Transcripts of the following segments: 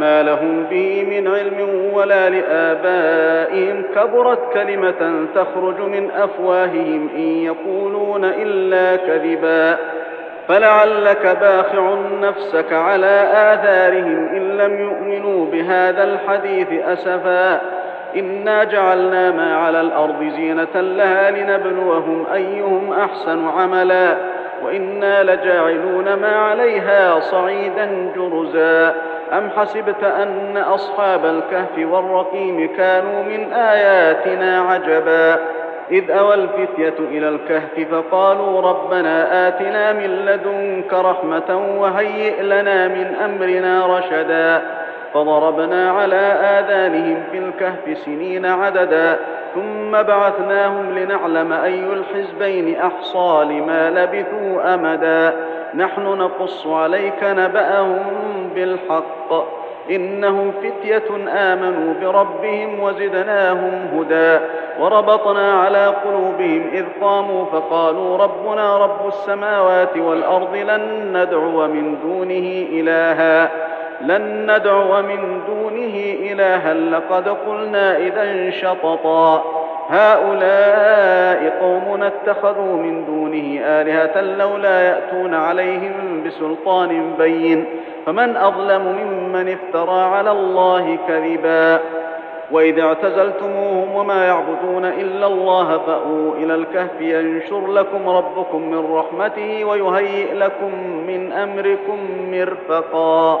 ما لهم به من علم ولا لآبائهم. كبرت كلمة تخرج من أفواههم إن يقولون إلا كذبا. فلعلك باخع نفسك على آثارهم إن لم يؤمنوا بهذا الحديث أسفا. إنا جعلنا ما على الأرض زينة لها لنبلوهم أيهم أحسن عملا. وإنا لجاعلون ما عليها صعيدا جرزا. أم حسبت أن أصحاب الكهف والرقيم كانوا من آياتنا عجبا إذ أوى الفتية إلى الكهف فقالوا ربنا آتنا من لدنك رحمة وهيئ لنا من أمرنا رشدا فضربنا على آذانهم في الكهف سنين عددا ثم بعثناهم لنعلم أي الحزبين أحصى لما لبثوا أمدا نحن نقص عليك نبأهم بالحق. إنهم فتية آمنوا بربهم وزدناهم هدى. وربطنا على قلوبهم إذ قاموا فقالوا ربنا رب السماوات والأرض لن ندعو من دونه إلها. لن ندعو من دونه إلها لقد قلنا إذا شططا. هؤلاء قومنا اتخذوا من دونه آلهة لولا يأتون عليهم بسلطان بين. فمن أظلم ممن افترى على الله كذبا. وإذ اعتزلتموهم وما يعبدون إلا الله فأووا إلى الكهف ينشر لكم ربكم من رحمته ويهيئ لكم من أمركم مرفقا.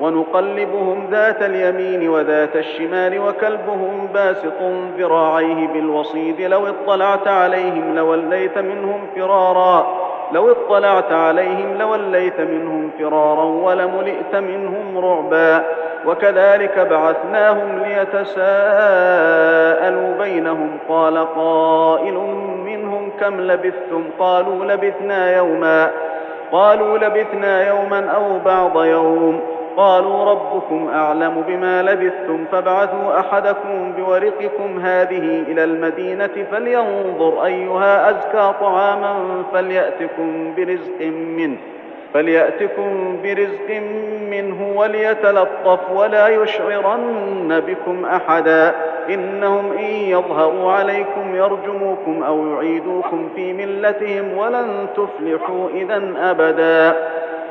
ونقلبهم ذات اليمين وذات الشمال وكلبهم باسط ذراعيه بالوصيد لو اطلعت عليهم لوليت منهم فرارا لو اطلعت عليهم لوليت منهم فرارا ولملئت منهم رعبا وكذلك بعثناهم ليتساءلوا بينهم قال قائل منهم كم لبثتم قالوا لبثنا يوما قالوا لبثنا يوما أو بعض يوم قالوا ربكم أعلم بما لبثتم فابعثوا أحدكم بورقكم هذه إلى المدينة فلينظر أيها أزكى طعاما فليأتكم برزق منه فليأتكم برزق منه وليتلطف ولا يشعرن بكم أحدا. إنهم إن يظهروا عليكم يرجموكم أو يعيدوكم في ملتهم ولن تفلحوا اذا أبدا.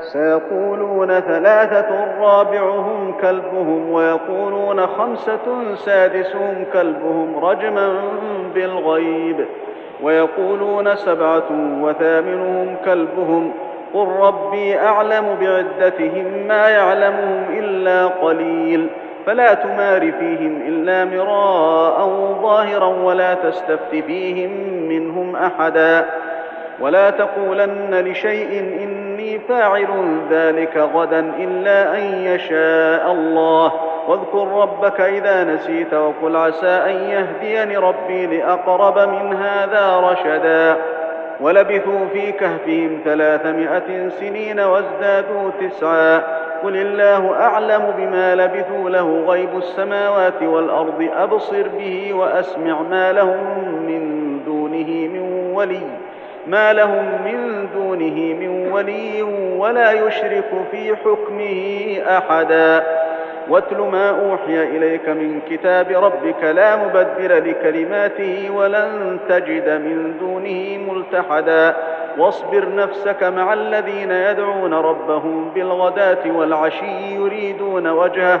سيقولون ثلاثة رابعهم كلبهم ويقولون خمسة سادسهم كلبهم رجما بالغيب ويقولون سبعة وثامنهم كلبهم. قل ربي أعلم بعدتهم ما يعلمهم إلا قليل فلا تمار فيهم إلا مراء ظاهرا ولا تستفت فيهم منهم أحدا. ولا تقولن لشيء إني فاعل ذلك غدا إلا أن يشاء الله. واذكر ربك إذا نسيت وقل عسى أن يهديني ربي لأقرب من هذا رشدا. ولبثوا في كهفهم ثلاثمائة سنين وازدادوا تسعا. قل الله أعلم بما لبثوا له غيب السماوات والأرض أبصر به وأسمع ما لهم من دونه من ولي. ما لهم من دونه من ولي ولا يشرك في حكمه احدا واتل ما اوحي اليك من كتاب ربك لا مبدل لكلماته ولن تجد من دونه ملتحدا واصبر نفسك مع الذين يدعون ربهم بالغداه والعشي يريدون وجهه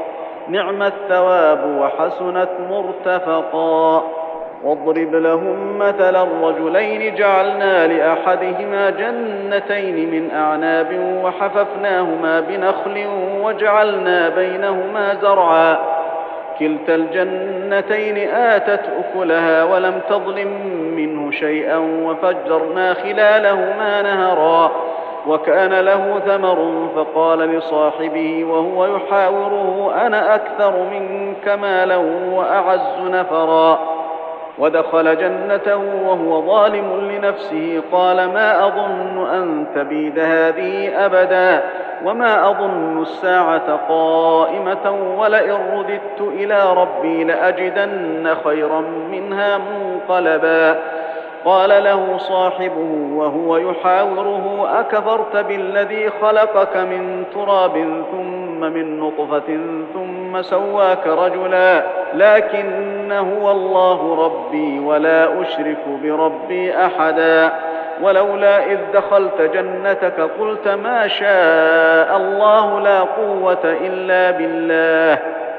نعم الثواب وحسنت مرتفقا. واضرب لهم مثلا الرجلين جعلنا لأحدهما جنتين من أعناب وحففناهما بنخل وجعلنا بينهما زرعا. كلتا الجنتين آتت أكلها ولم تظلم منه شيئا وفجرنا خلالهما نهرا. وكان له ثمر فقال لصاحبه وهو يحاوره أنا أكثر منك مالا وأعز نفرا. ودخل جنته وهو ظالم لنفسه قال ما أظن أن تبيد هذه أبدا وما أظن الساعة قائمة ولئن رددت إلى ربي لأجدن خيرا منها منقلبا. قال له صاحبه وهو يحاوره أكفرت بالذي خلقك من تراب ثم من نطفة ثم سواك رجلا لكن هو الله ربي ولا أشرك بربي أحدا. ولولا إذ دخلت جنتك قلت ما شاء الله لا قوة إلا بالله.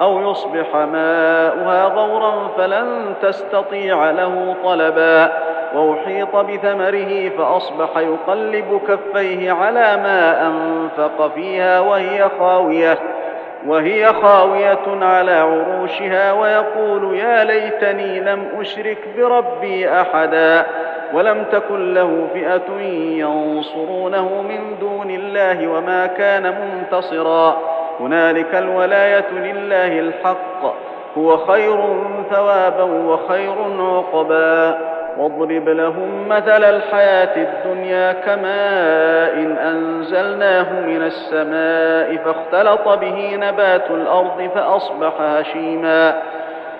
أو يصبح ماؤها غورا فلن تستطيع له طلبا. وأحيط بثمره فأصبح يقلب كفيه على ما أنفق فيها وهي خاوية. وهي خاوية على عروشها ويقول يا ليتني لم أشرك بربي أحدا. ولم تكن له فئة ينصرونه من دون الله وما كان منتصرا. هنالك الولاية لله الحق. هو خير ثوابا وخير عقبا. واضرب لهم مثل الحياة الدنيا كماء إن أنزلناه من السماء فاختلط به نبات الأرض فأصبح هشيما.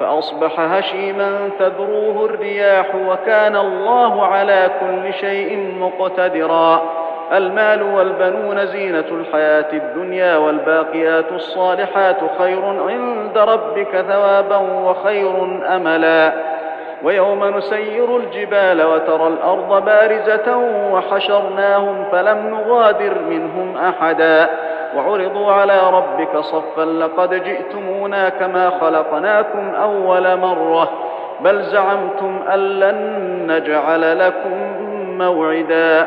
فأصبح هشيما تذروه الرياح وكان الله على كل شيء مقتدرا. المال والبنون زينة الحياة الدنيا والباقيات الصالحات خير عند ربك ثوابا وخير أملا. ويوم نسير الجبال وترى الأرض بارزة وحشرناهم فلم نغادر منهم أحدا. وعرضوا على ربك صفا لقد جئتمونا كما خلقناكم أول مرة. بل زعمتم أن لن نجعل لكم موعدا.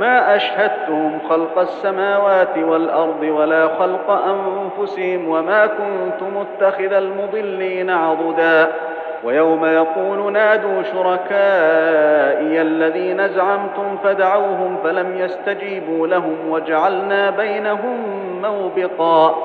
ما أشهدتهم خلق السماوات والأرض ولا خلق أنفسهم وما كنت متخذ المضلين عضدا. ويوم يقول نادوا شركائي الذين زعمتم فدعوهم فلم يستجيبوا لهم وجعلنا بينهم موبقا.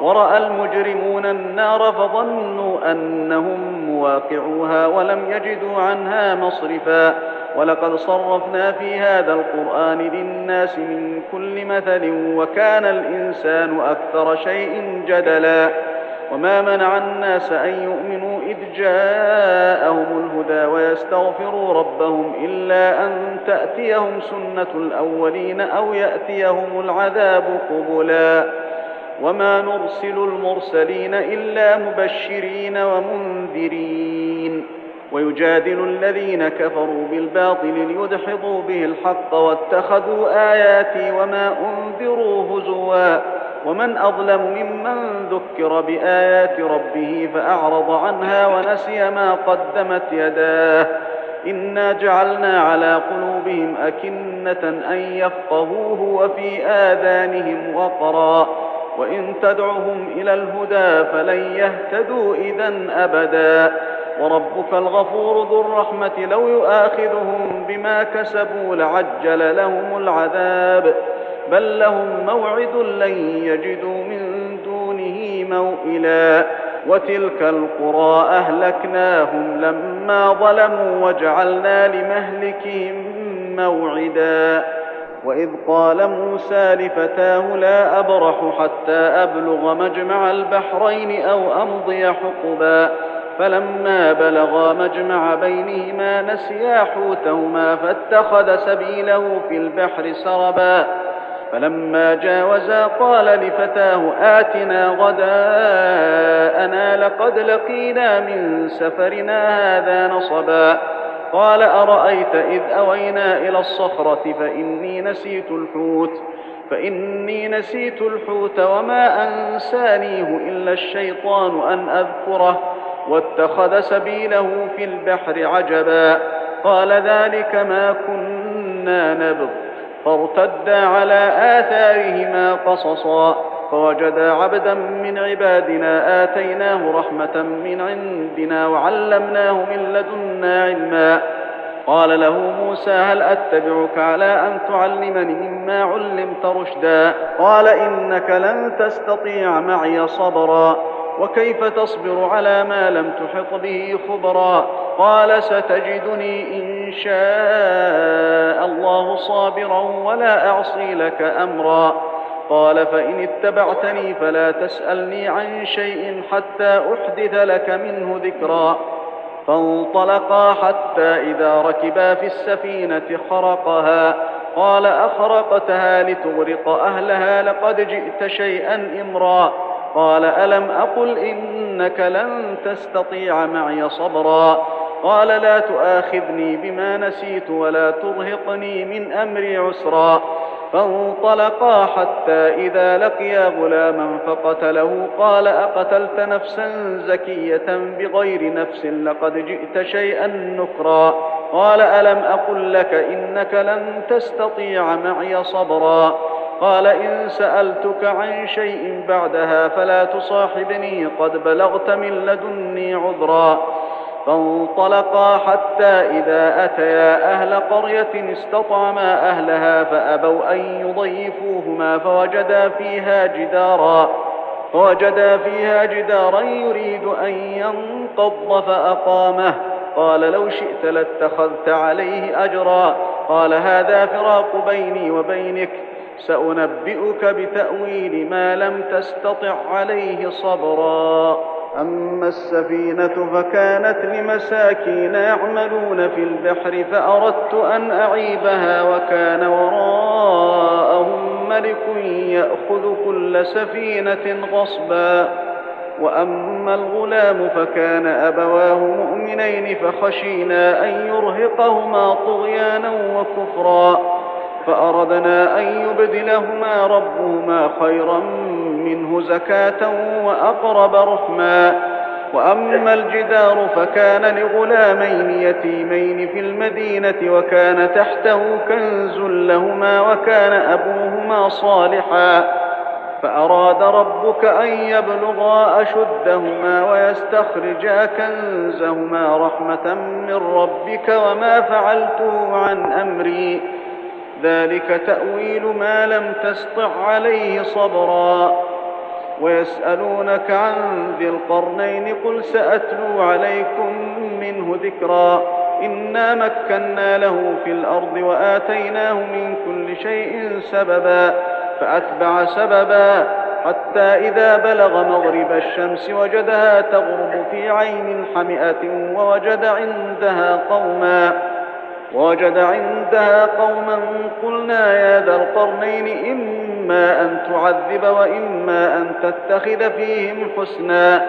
ورأى المجرمون النار فظنوا أنهم مواقعوها ولم يجدوا عنها مصرفا. ولقد صرفنا في هذا القرآن للناس من كل مثل وكان الإنسان أكثر شيء جدلا. وما منع الناس أن يؤمنوا إذ جاءهم الهدى ويستغفروا ربهم إلا أن تأتيهم سنة الأولين أو يأتيهم العذاب قبلا. وما نرسل المرسلين إلا مبشرين ومنذرين. ويجادل الذين كفروا بالباطل ليدحضوا به الحق واتخذوا آياتي وما أنذروا هزوا. ومن أظلم ممن ذكر بآيات ربه فأعرض عنها ونسي ما قدمت يداه. إنا جعلنا على قلوبهم أكنة أن يفقهوه وفي آذانهم وقرا. وإن تدعهم إلى الهدى فلن يهتدوا اذا أبدا. وربك الغفور ذو الرحمة لو يؤاخذهم بما كسبوا لعجل لهم العذاب. بل لهم موعد لن يجدوا من دونه موئلا. وتلك القرى أهلكناهم لما ظلموا وجعلنا لمهلكهم موعدا. وإذ قال موسى لفتاه لا أبرح حتى أبلغ مجمع البحرين أو أمضي حقبا. فلما بلغا مجمع بينهما نسيا حوتهما فاتخذ سبيله في البحر سربا. فلما جاوزا قال لفتاه آتنا غداءنا لقد لقينا من سفرنا هذا نصبا. قال أرأيت إذ أوينا إلى الصخرة فإني نسيت الحوت فإني نسيت الحوت وما أنسانيه إلا الشيطان أن أذكره. واتخذ سبيله في البحر عجبا. قال ذلك ما كنا نبغ. فارتدا على آثارهما قصصا. فوجدا عبدا من عبادنا آتيناه رحمة من عندنا وعلمناه من لدنا علما. قال له موسى هل أتبعك على أن تعلمني مما علمت رشدا؟ قال إنك لن تستطيع معي صبرا. وكيف تصبر على ما لم تحط به خبرا قال ستجدني إن شاء الله صابرا ولا أعصي لك أمرا قال فإن اتبعتني فلا تسألني عن شيء حتى أحدث لك منه ذكرا فانطلقا حتى إذا ركبا في السفينة خرقها قال أخرقتها لتغرق أهلها لقد جئت شيئا إمرا قال ألم أقل إنك لن تستطيع معي صبرا قال لا تؤاخذني بما نسيت ولا ترهقني من أمري عسرا فانطلقا حتى إذا لقيا غلاما فقتله قال أقتلت نفسا زكية بغير نفس لقد جئت شيئا نكرا قال ألم أقل لك إنك لن تستطيع معي صبرا قال إن سألتك عن شيء بعدها فلا تصاحبني قد بلغت من لدني عذرا. فانطلقا حتى إذا أتيا أهل قرية استطعما أهلها فأبوا أن يضيفوهما فوجدا فيها جدارا. فوجدا فيها جدارا يريد أن ينقض فأقامه. قال لو شئت لاتخذت عليه أجرا. قال هذا فراق بيني وبينك. سأنبئك بتأويل ما لم تستطع عليه صبرا. أما السفينة فكانت لمساكين يعملون في البحر فأردت أن أعيبها وكان وراءهم ملك يأخذ كل سفينة غصبا. وأما الغلام فكان أبواه مؤمنين فخشينا أن يرهقهما طغيانا وكفرا. فأردنا أن يبدلهما ربهما خيرا منه زكاة وأقرب رحما. وأما الجدار فكان لغلامين يتيمين في المدينة وكان تحته كنز لهما وكان أبوهما صالحا. فأراد ربك أن يبلغا أشدهما ويستخرجا كنزهما رحمة من ربك وما فعلته عن أمري. ذلك تأويل ما لم تسطع عليه صبرا. ويسألونك عن ذي القرنين قل سأتلو عليكم منه ذكرا. إنا مكنا له في الأرض وآتيناه من كل شيء سببا فأتبع سببا حتى إذا بلغ مغرب الشمس وجدها تغرب في عين حمئة ووجد عندها قوما. ووجد عندها قوما قلنا يا ذا القرنين إما أن تعذب وإما أن تتخذ فيهم حسنا.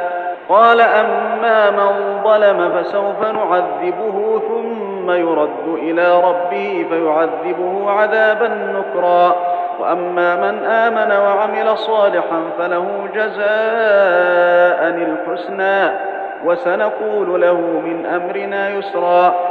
قال أما من ظلم فسوف نعذبه ثم يرد إلى ربه فيعذبه عذابا نكرا. وأما من آمن وعمل صالحا فله جزاء الحسنى. وسنقول له من أمرنا يسرا.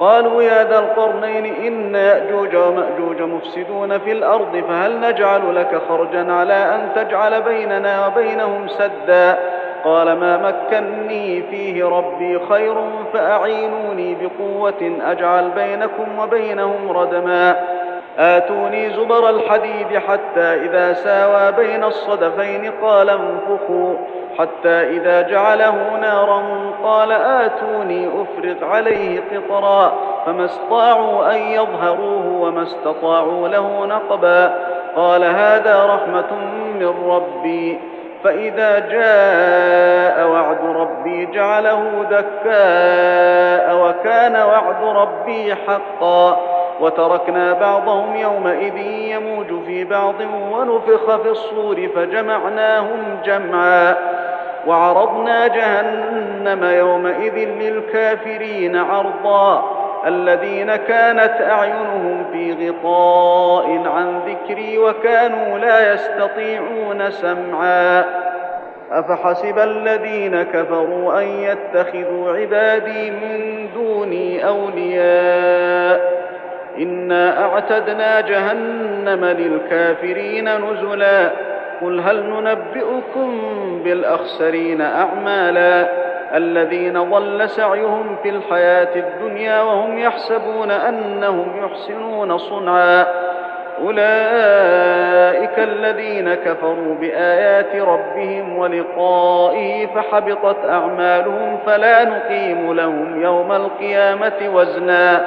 قالوا يا ذا القرنين إن يأجوج ومأجوج مفسدون في الأرض فهل نجعل لك خرجا على أن تجعل بيننا وبينهم سدا؟ قال ما مكني فيه ربي خير فأعينوني بقوة أجعل بينكم وبينهم ردما. آتوني زبر الحديد حتى إذا ساوى بين الصدفين قال انفخوا. حتى إذا جعله نارا قال آتوني أفرغ عليه قطرا فما استطاعوا أن يظهروه وما استطاعوا له نقبا قال هذا رحمة من ربي فإذا جاء وعد ربي جعله دكاء وكان وعد ربي حقا وتركنا بعضهم يومئذ يموج في بعض ونفخ في الصور فجمعناهم جمعا وعرضنا جهنم يومئذ للكافرين عرضا الذين كانت أعينهم في غطاء عن ذكري وكانوا لا يستطيعون سمعا أفحسب الذين كفروا أن يتخذوا عبادي من دوني أولياء إنا أعتدنا جهنم للكافرين نزلا قل هل ننبئكم بالأخسرين أعمالا الذين ضل سعيهم في الحياة الدنيا وهم يحسبون أنهم يحسنون صنعا أولئك الذين كفروا بآيات ربهم ولقائه فحبطت أعمالهم فلا نقيم لهم يوم القيامة وزنا